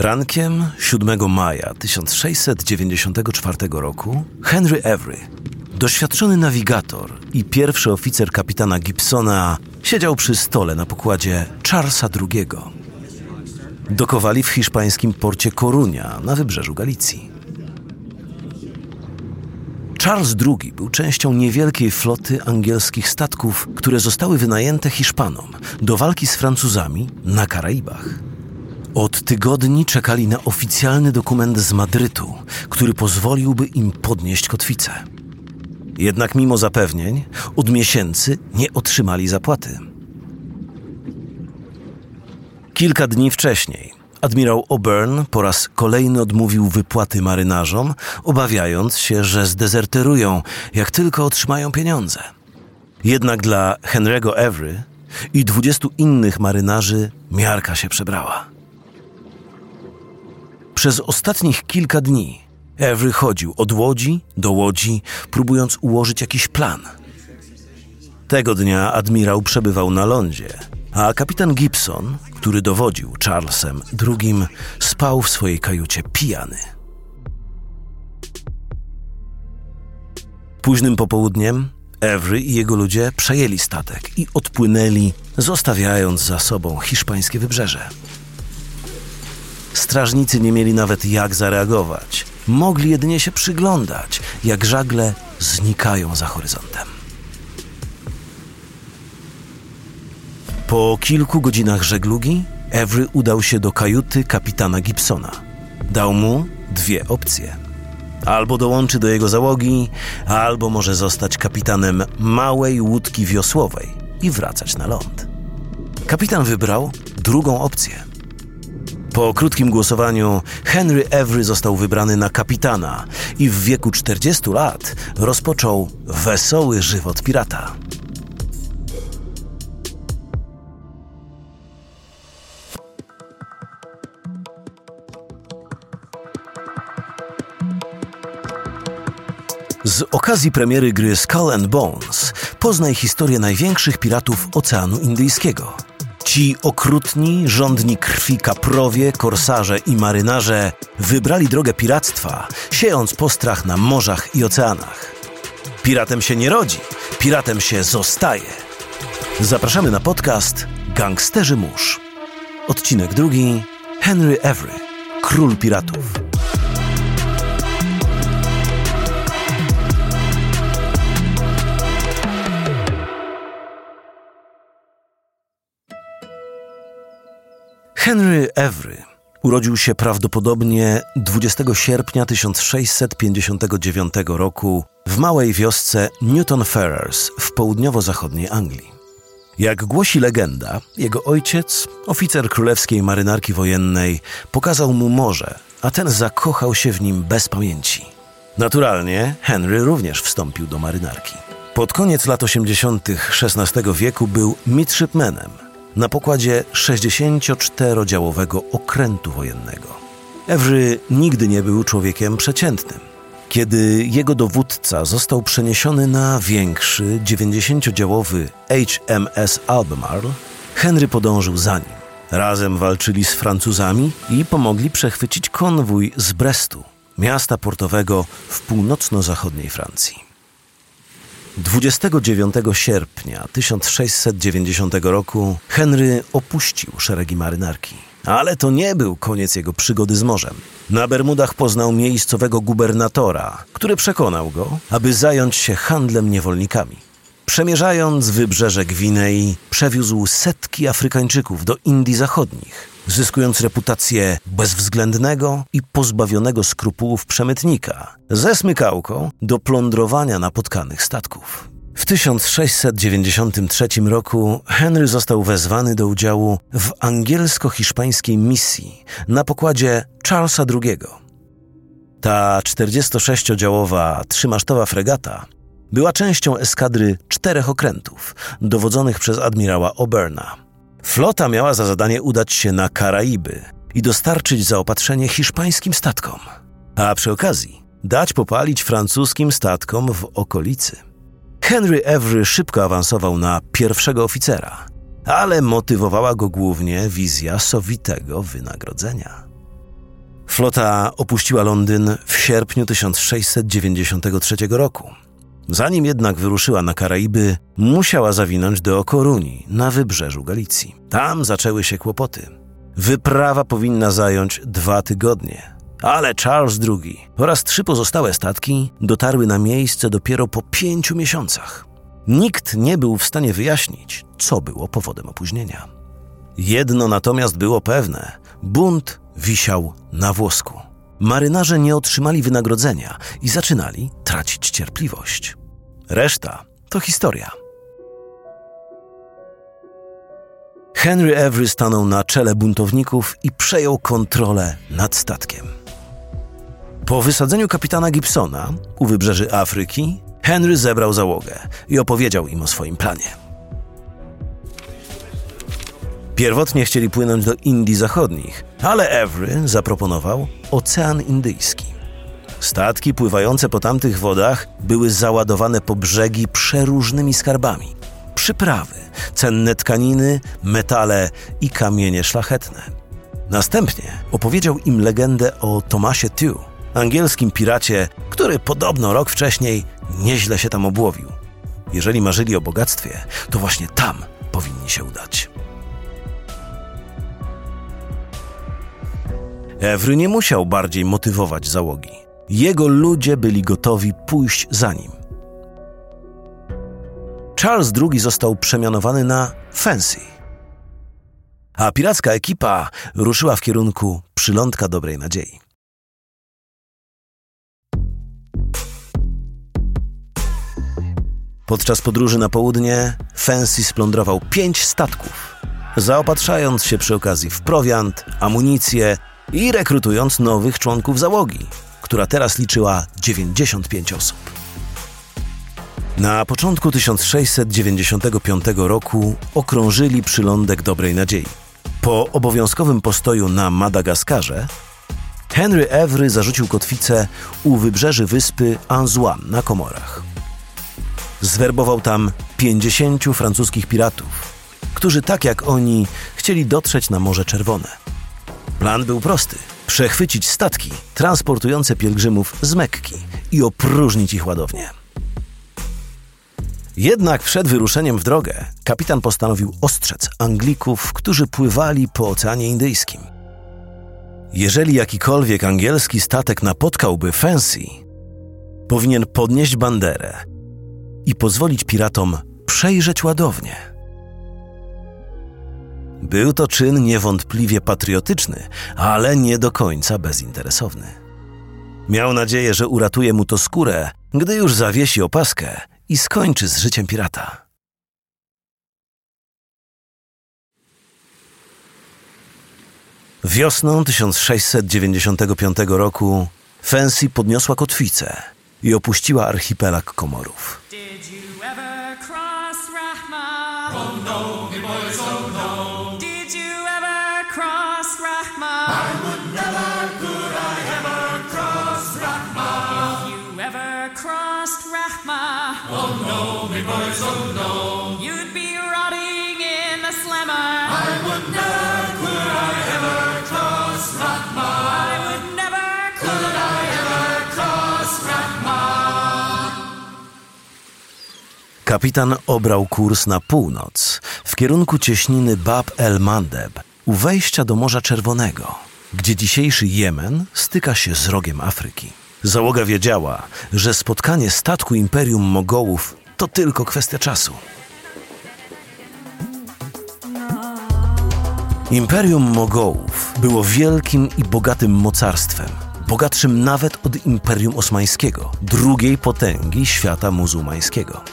Rankiem 7 maja 1694 roku Henry Avery, doświadczony nawigator i pierwszy oficer kapitana Gibsona, siedział przy stole na pokładzie Charlesa II. Dokowali w hiszpańskim porcie Corunia na wybrzeżu Galicji. Charles II był częścią niewielkiej floty angielskich statków, które zostały wynajęte Hiszpanom do walki z Francuzami na Karaibach. Od tygodni czekali na oficjalny dokument z Madrytu, który pozwoliłby im podnieść kotwicę. Jednak mimo zapewnień, od miesięcy nie otrzymali zapłaty. Kilka dni wcześniej admirał O'Byrne po raz kolejny odmówił wypłaty marynarzom, obawiając się, że zdezerterują, jak tylko otrzymają pieniądze. Jednak dla Henry'ego Every i dwudziestu innych marynarzy miarka się przebrała. Przez ostatnich kilka dni Every chodził od łodzi do łodzi, próbując ułożyć jakiś plan. Tego dnia admirał przebywał na lądzie, a kapitan Gibson, który dowodził Charlesem II, spał w swojej kajucie pijany. Późnym popołudniem Every i jego ludzie przejęli statek i odpłynęli, zostawiając za sobą hiszpańskie wybrzeże. Strażnicy nie mieli nawet jak zareagować. Mogli jedynie się przyglądać, jak żagle znikają za horyzontem. Po kilku godzinach żeglugi Every udał się do kajuty kapitana Gibsona. Dał mu dwie opcje. Albo dołączy do jego załogi, albo może zostać kapitanem małej łódki wiosłowej i wracać na ląd. Kapitan wybrał drugą opcję. Po krótkim głosowaniu Henry Every został wybrany na kapitana i w wieku 40 lat rozpoczął wesoły żywot pirata. Z okazji premiery gry Skull and Bones poznaj historię największych piratów Oceanu Indyjskiego. Ci okrutni, żądni krwi kaprowie, korsarze i marynarze wybrali drogę piractwa, siejąc postrach na morzach i oceanach. Piratem się nie rodzi, piratem się zostaje. Zapraszamy na podcast Gangsterzy Mórz. Odcinek drugi Henry Every, król piratów. Henry Every urodził się prawdopodobnie 20 sierpnia 1659 roku w małej wiosce Newton Ferrers w południowo-zachodniej Anglii. Jak głosi legenda, jego ojciec, oficer królewskiej marynarki wojennej, pokazał mu morze, a ten zakochał się w nim bez pamięci. Naturalnie Henry również wstąpił do marynarki. Pod koniec lat 80. XVI wieku był midshipmanem – na pokładzie 64-działowego okrętu wojennego. Every nigdy nie był człowiekiem przeciętnym. Kiedy jego dowódca został przeniesiony na większy, 90-działowy HMS Albemarle, Henry podążył za nim. Razem walczyli z Francuzami i pomogli przechwycić konwój z Brestu, miasta portowego w północno-zachodniej Francji. 29 sierpnia 1690 roku Henry opuścił szeregi marynarki. Ale to nie był koniec jego przygody z morzem. Na Bermudach poznał miejscowego gubernatora, który przekonał go, aby zająć się handlem niewolnikami. Przemierzając wybrzeże Gwinei, przewiózł setki Afrykańczyków do Indii Zachodnich, zyskując reputację bezwzględnego i pozbawionego skrupułów przemytnika, ze smykałką do plądrowania napotkanych statków. W 1693 roku Henry został wezwany do udziału w angielsko-hiszpańskiej misji na pokładzie Charlesa II. Ta 46-działowa trzymasztowa fregata była częścią eskadry czterech okrętów, dowodzonych przez admirała Oberna. Flota miała za zadanie udać się na Karaiby i dostarczyć zaopatrzenie hiszpańskim statkom, a przy okazji dać popalić francuskim statkom w okolicy. Henry Every szybko awansował na pierwszego oficera, ale motywowała go głównie wizja sowitego wynagrodzenia. Flota opuściła Londyn w sierpniu 1693 roku. Zanim jednak wyruszyła na Karaiby, musiała zawinąć do Koruni na wybrzeżu Galicji. Tam zaczęły się kłopoty. Wyprawa powinna zająć dwa tygodnie, ale Charles II oraz trzy pozostałe statki dotarły na miejsce dopiero po pięciu miesiącach. Nikt nie był w stanie wyjaśnić, co było powodem opóźnienia. Jedno natomiast było pewne: bunt wisiał na włosku. Marynarze nie otrzymali wynagrodzenia i zaczynali tracić cierpliwość. Reszta to historia. Henry Avery stanął na czele buntowników i przejął kontrolę nad statkiem. Po wysadzeniu kapitana Gibsona u wybrzeży Afryki, Henry zebrał załogę i opowiedział im o swoim planie. Pierwotnie chcieli płynąć do Indii Zachodnich, ale Avery zaproponował Ocean Indyjski. Statki pływające po tamtych wodach były załadowane po brzegi przeróżnymi skarbami. Przyprawy, cenne tkaniny, metale i kamienie szlachetne. Następnie opowiedział im legendę o Tomasie Tew, angielskim piracie, który podobno rok wcześniej nieźle się tam obłowił. Jeżeli marzyli o bogactwie, to właśnie tam powinni się udać. Ewry nie musiał bardziej motywować załogi. Jego ludzie byli gotowi pójść za nim. Charles II został przemianowany na Fancy, a piracka ekipa ruszyła w kierunku przylądka Dobrej Nadziei. Podczas podróży na południe Fancy splądrował pięć statków, zaopatrzając się przy okazji w prowiant, amunicję i rekrutując nowych członków załogi, która teraz liczyła 95 osób. Na początku 1695 roku okrążyli przylądek Dobrej Nadziei. Po obowiązkowym postoju na Madagaskarze Henry Every zarzucił kotwicę u wybrzeży wyspy Anzouan na Komorach. Zwerbował tam 50 francuskich piratów, którzy tak jak oni chcieli dotrzeć na Morze Czerwone. Plan był prosty: przechwycić statki transportujące pielgrzymów z Mekki i opróżnić ich ładownie. Jednak przed wyruszeniem w drogę kapitan postanowił ostrzec Anglików, którzy pływali po Oceanie Indyjskim. Jeżeli jakikolwiek angielski statek napotkałby Fancy, powinien podnieść banderę i pozwolić piratom przejrzeć ładownię. Był to czyn niewątpliwie patriotyczny, ale nie do końca bezinteresowny. Miał nadzieję, że uratuje mu to skórę, gdy już zawiesi opaskę i skończy z życiem pirata. Wiosną 1695 roku Fancy podniosła kotwicę i opuściła archipelag Komorów. Did you ever cross Oh no, me boys, oh no. Did you ever cross Rahma? I would never, could I ever cross. If you ever crossed? Oh no, me boys, oh no. Kapitan obrał kurs na północ, w kierunku cieśniny Bab el Mandeb, u wejścia do Morza Czerwonego, gdzie dzisiejszy Jemen styka się z rogiem Afryki. Załoga wiedziała, że spotkanie statku Imperium Mogołów to tylko kwestia czasu. Imperium Mogołów było wielkim i bogatym mocarstwem, bogatszym nawet od Imperium Osmańskiego, drugiej potęgi świata muzułmańskiego.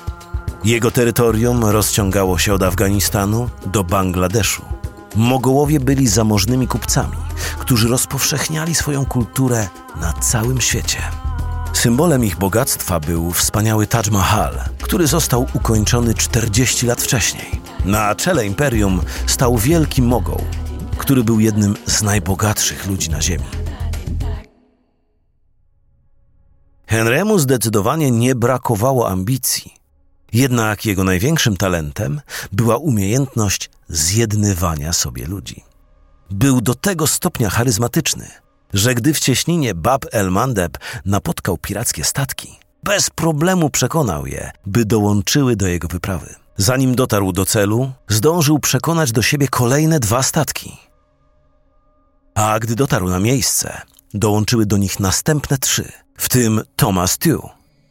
Jego terytorium rozciągało się od Afganistanu do Bangladeszu. Mogołowie byli zamożnymi kupcami, którzy rozpowszechniali swoją kulturę na całym świecie. Symbolem ich bogactwa był wspaniały Taj Mahal, który został ukończony 40 lat wcześniej. Na czele imperium stał wielki Mogoł, który był jednym z najbogatszych ludzi na ziemi. Henrymu zdecydowanie nie brakowało ambicji. Jednak jego największym talentem była umiejętność zjednywania sobie ludzi. Był do tego stopnia charyzmatyczny, że gdy w cieśninie Bab el Mandeb napotkał pirackie statki, bez problemu przekonał je, by dołączyły do jego wyprawy. Zanim dotarł do celu, zdążył przekonać do siebie kolejne dwa statki. A gdy dotarł na miejsce, dołączyły do nich następne trzy, w tym Thomas Tew,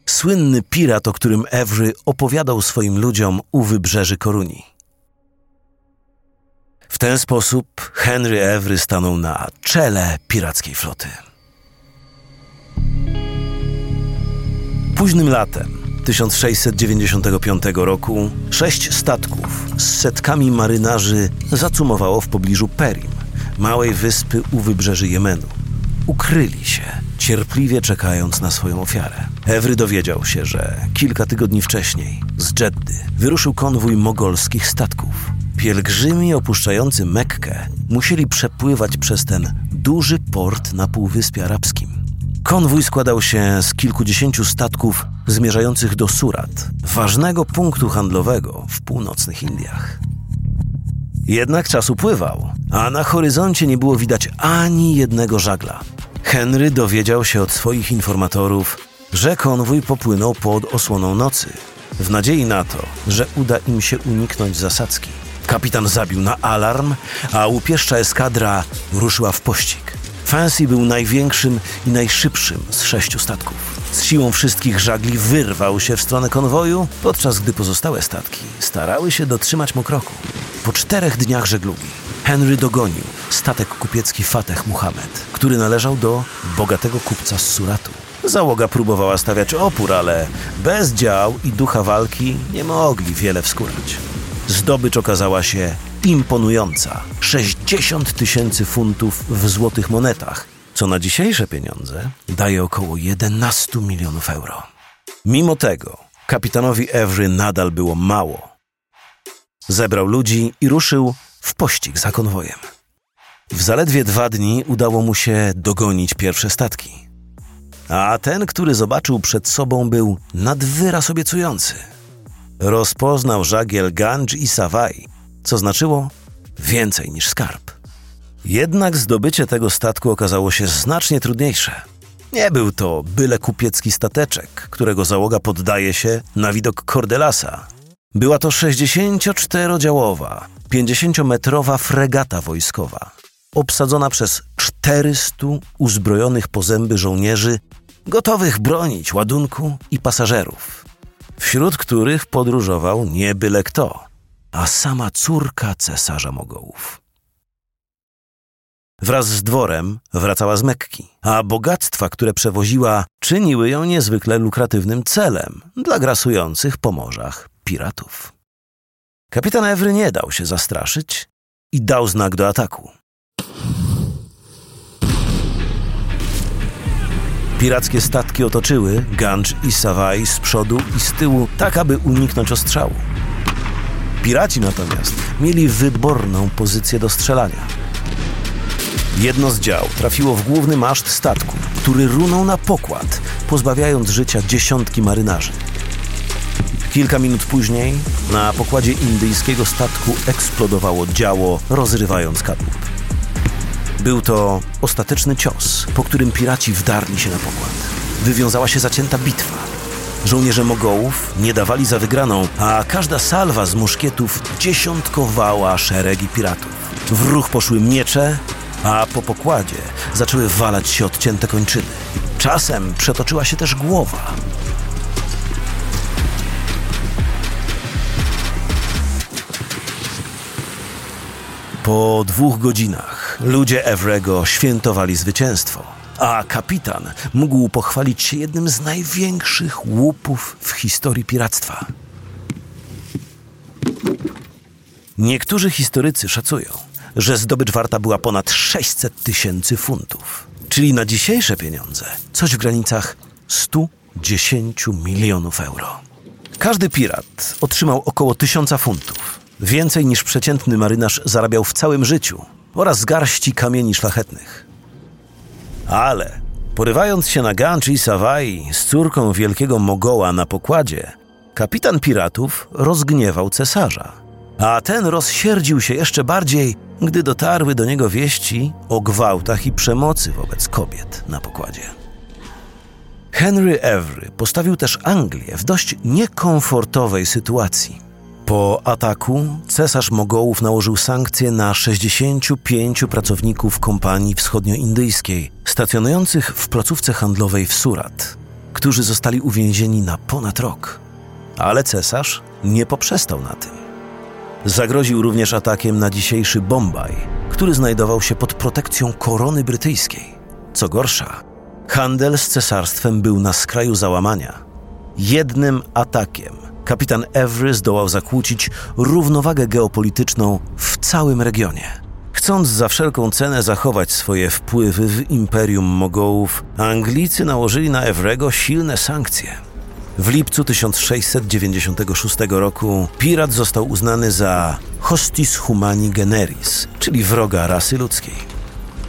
słynny pirat, o którym Every opowiadał swoim ludziom u wybrzeży Koruni. W ten sposób Henry Every stanął na czele pirackiej floty. Późnym latem 1695 roku sześć statków z setkami marynarzy zacumowało w pobliżu Perim, małej wyspy u wybrzeży Jemenu. Ukryli się, cierpliwie czekając na swoją ofiarę. Ewry dowiedział się, że kilka tygodni wcześniej z Dżeddy wyruszył konwój mogolskich statków. Pielgrzymi opuszczający Mekkę musieli przepływać przez ten duży port na Półwyspie Arabskim. Konwój składał się z kilkudziesięciu statków zmierzających do Surat, ważnego punktu handlowego w północnych Indiach. Jednak czas upływał, a na horyzoncie nie było widać ani jednego żagla. Henry dowiedział się od swoich informatorów, że konwój popłynął pod osłoną nocy, w nadziei na to, że uda im się uniknąć zasadzki. Kapitan zabił na alarm, a łupieszcza eskadra ruszyła w pościg. Fancy był największym i najszybszym z sześciu statków. Z siłą wszystkich żagli wyrwał się w stronę konwoju, podczas gdy pozostałe statki starały się dotrzymać mu kroku. Po czterech dniach żeglugi Henry dogonił statek kupiecki Fateh Muhammad, który należał do bogatego kupca z Suratu. Załoga próbowała stawiać opór, ale bez dział i ducha walki nie mogli wiele wskórać. Zdobycz okazała się imponująca 60 tysięcy funtów w złotych monetach, co na dzisiejsze pieniądze daje około 11 milionów euro. Mimo tego kapitanowi Every nadal było mało. Zebrał ludzi i ruszył w pościg za konwojem. W zaledwie dwa dni udało mu się dogonić pierwsze statki. A ten, który zobaczył przed sobą, był nad wyraz obiecujący. Rozpoznał żagiel Ganj i Sawai, co znaczyło więcej niż skarb. Jednak zdobycie tego statku okazało się znacznie trudniejsze. Nie był to byle kupiecki stateczek, którego załoga poddaje się na widok Cordelasa. Była to 64-działowa, 50-metrowa fregata wojskowa, obsadzona przez 400 uzbrojonych po zęby żołnierzy, gotowych bronić ładunku i pasażerów, wśród których podróżował nie byle kto, a sama córka cesarza Mogołów. Wraz z dworem wracała z Mekki, a bogactwa, które przewoziła, czyniły ją niezwykle lukratywnym celem dla grasujących po morzach piratów. Kapitan Ewry nie dał się zastraszyć i dał znak do ataku. Pirackie statki otoczyły Ganj i Sawai z przodu i z tyłu, tak aby uniknąć ostrzału. Piraci natomiast mieli wyborną pozycję do strzelania. Jedno z dział trafiło w główny maszt statku, który runął na pokład, pozbawiając życia dziesiątki marynarzy. Kilka minut później na pokładzie indyjskiego statku eksplodowało działo, rozrywając kadłub. Był to ostateczny cios, po którym piraci wdarli się na pokład. Wywiązała się zacięta bitwa. Żołnierze Mogołów nie dawali za wygraną, a każda salwa z muszkietów dziesiątkowała szeregi piratów. W ruch poszły miecze, a po pokładzie zaczęły walać się odcięte kończyny. Czasem przetoczyła się też głowa. Po dwóch godzinach ludzie Evrego świętowali zwycięstwo, a kapitan mógł pochwalić się jednym z największych łupów w historii piractwa. Niektórzy historycy szacują, że zdobycz warta była ponad 600 tysięcy funtów, czyli na dzisiejsze pieniądze coś w granicach 110 milionów euro. Każdy pirat otrzymał około tysiąca funtów, więcej niż przeciętny marynarz zarabiał w całym życiu oraz garści kamieni szlachetnych. Ale porywając się na Ganj i Sawai z córką wielkiego Mogoła na pokładzie, kapitan piratów rozgniewał cesarza. A ten rozsierdził się jeszcze bardziej, gdy dotarły do niego wieści o gwałtach i przemocy wobec kobiet na pokładzie. Henry Every postawił też Anglię w dość niekomfortowej sytuacji. Po ataku cesarz Mogołów nałożył sankcje na 65 pracowników kompanii wschodnioindyjskiej stacjonujących w placówce handlowej w Surat, którzy zostali uwięzieni na ponad rok. Ale cesarz nie poprzestał na tym. Zagroził również atakiem na dzisiejszy Bombaj, który znajdował się pod protekcją korony brytyjskiej. Co gorsza, handel z cesarstwem był na skraju załamania. Jednym atakiem kapitan Every zdołał zakłócić równowagę geopolityczną w całym regionie. Chcąc za wszelką cenę zachować swoje wpływy w imperium Mogołów, Anglicy nałożyli na Evrego silne sankcje. W lipcu 1696 roku pirat został uznany za hostis humani generis, czyli wroga rasy ludzkiej.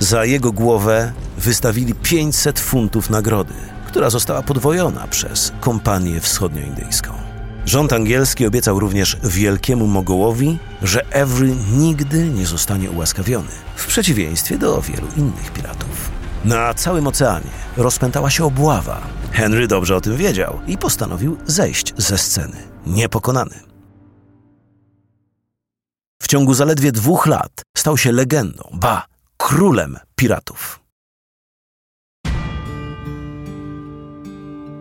Za jego głowę wystawili 500 funtów nagrody, która została podwojona przez kompanię wschodnioindyjską. Rząd angielski obiecał również wielkiemu Mogołowi, że Every nigdy nie zostanie ułaskawiony, w przeciwieństwie do wielu innych piratów. Na całym oceanie rozpętała się obława. Henry dobrze o tym wiedział i postanowił zejść ze sceny, niepokonany. W ciągu zaledwie dwóch lat stał się legendą, ba, królem piratów.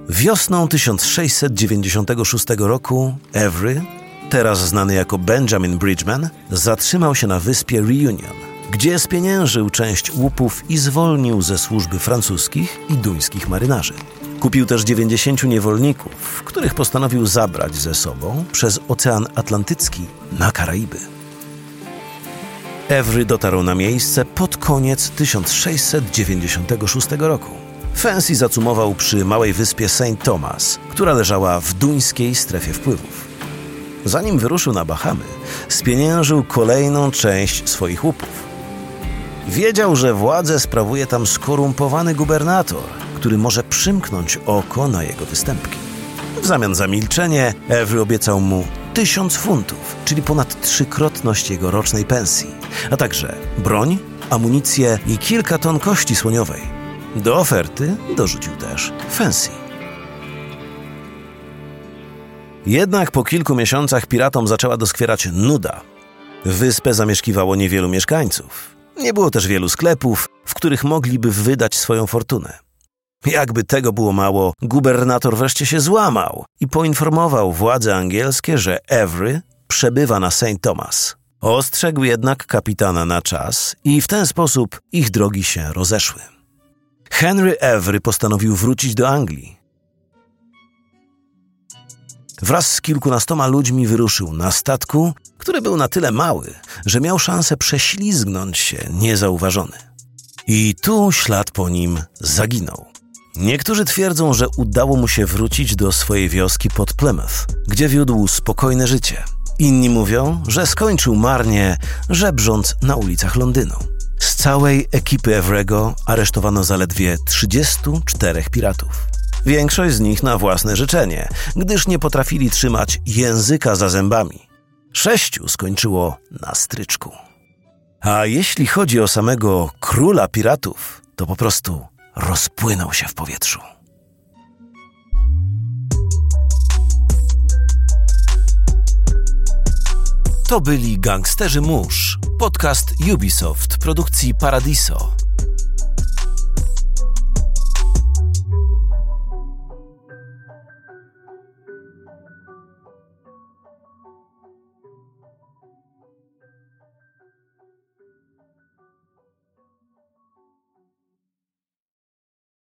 Wiosną 1696 roku Every, teraz znany jako Benjamin Bridgman, zatrzymał się na wyspie Reunion, gdzie spieniężył część łupów i zwolnił ze służby francuskich i duńskich marynarzy. Kupił też 90 niewolników, których postanowił zabrać ze sobą przez Ocean Atlantycki na Karaiby. Every dotarł na miejsce pod koniec 1696 roku. Fancy zacumował przy małej wyspie St. Thomas, która leżała w duńskiej strefie wpływów. Zanim wyruszył na Bahamy, spieniężył kolejną część swoich łupów. Wiedział, że władzę sprawuje tam skorumpowany gubernator, który może przymknąć oko na jego występki. W zamian za milczenie Every obiecał mu tysiąc funtów, czyli ponad trzykrotność jego rocznej pensji, a także broń, amunicję i kilka ton kości słoniowej. Do oferty dorzucił też Fancy. Jednak po kilku miesiącach piratom zaczęła doskwierać nuda. Wyspę zamieszkiwało niewielu mieszkańców. Nie było też wielu sklepów, w których mogliby wydać swoją fortunę. Jakby tego było mało, gubernator wreszcie się złamał i poinformował władze angielskie, że Every przebywa na St. Thomas. Ostrzegł jednak kapitana na czas i w ten sposób ich drogi się rozeszły. Henry Every postanowił wrócić do Anglii. Wraz z kilkunastoma ludźmi wyruszył na statku, który był na tyle mały, że miał szansę prześlizgnąć się niezauważony. I tu ślad po nim zaginął. Niektórzy twierdzą, że udało mu się wrócić do swojej wioski pod Plymouth, gdzie wiódł spokojne życie. Inni mówią, że skończył marnie, żebrząc na ulicach Londynu. Całej ekipy Evrego aresztowano zaledwie 34 piratów. Większość z nich na własne życzenie, gdyż nie potrafili trzymać języka za zębami. Sześciu skończyło na stryczku. A jeśli chodzi o samego króla piratów, to po prostu rozpłynął się w powietrzu. To byli Gangsterzy Mórz, podcast Ubisoft produkcji Paradiso.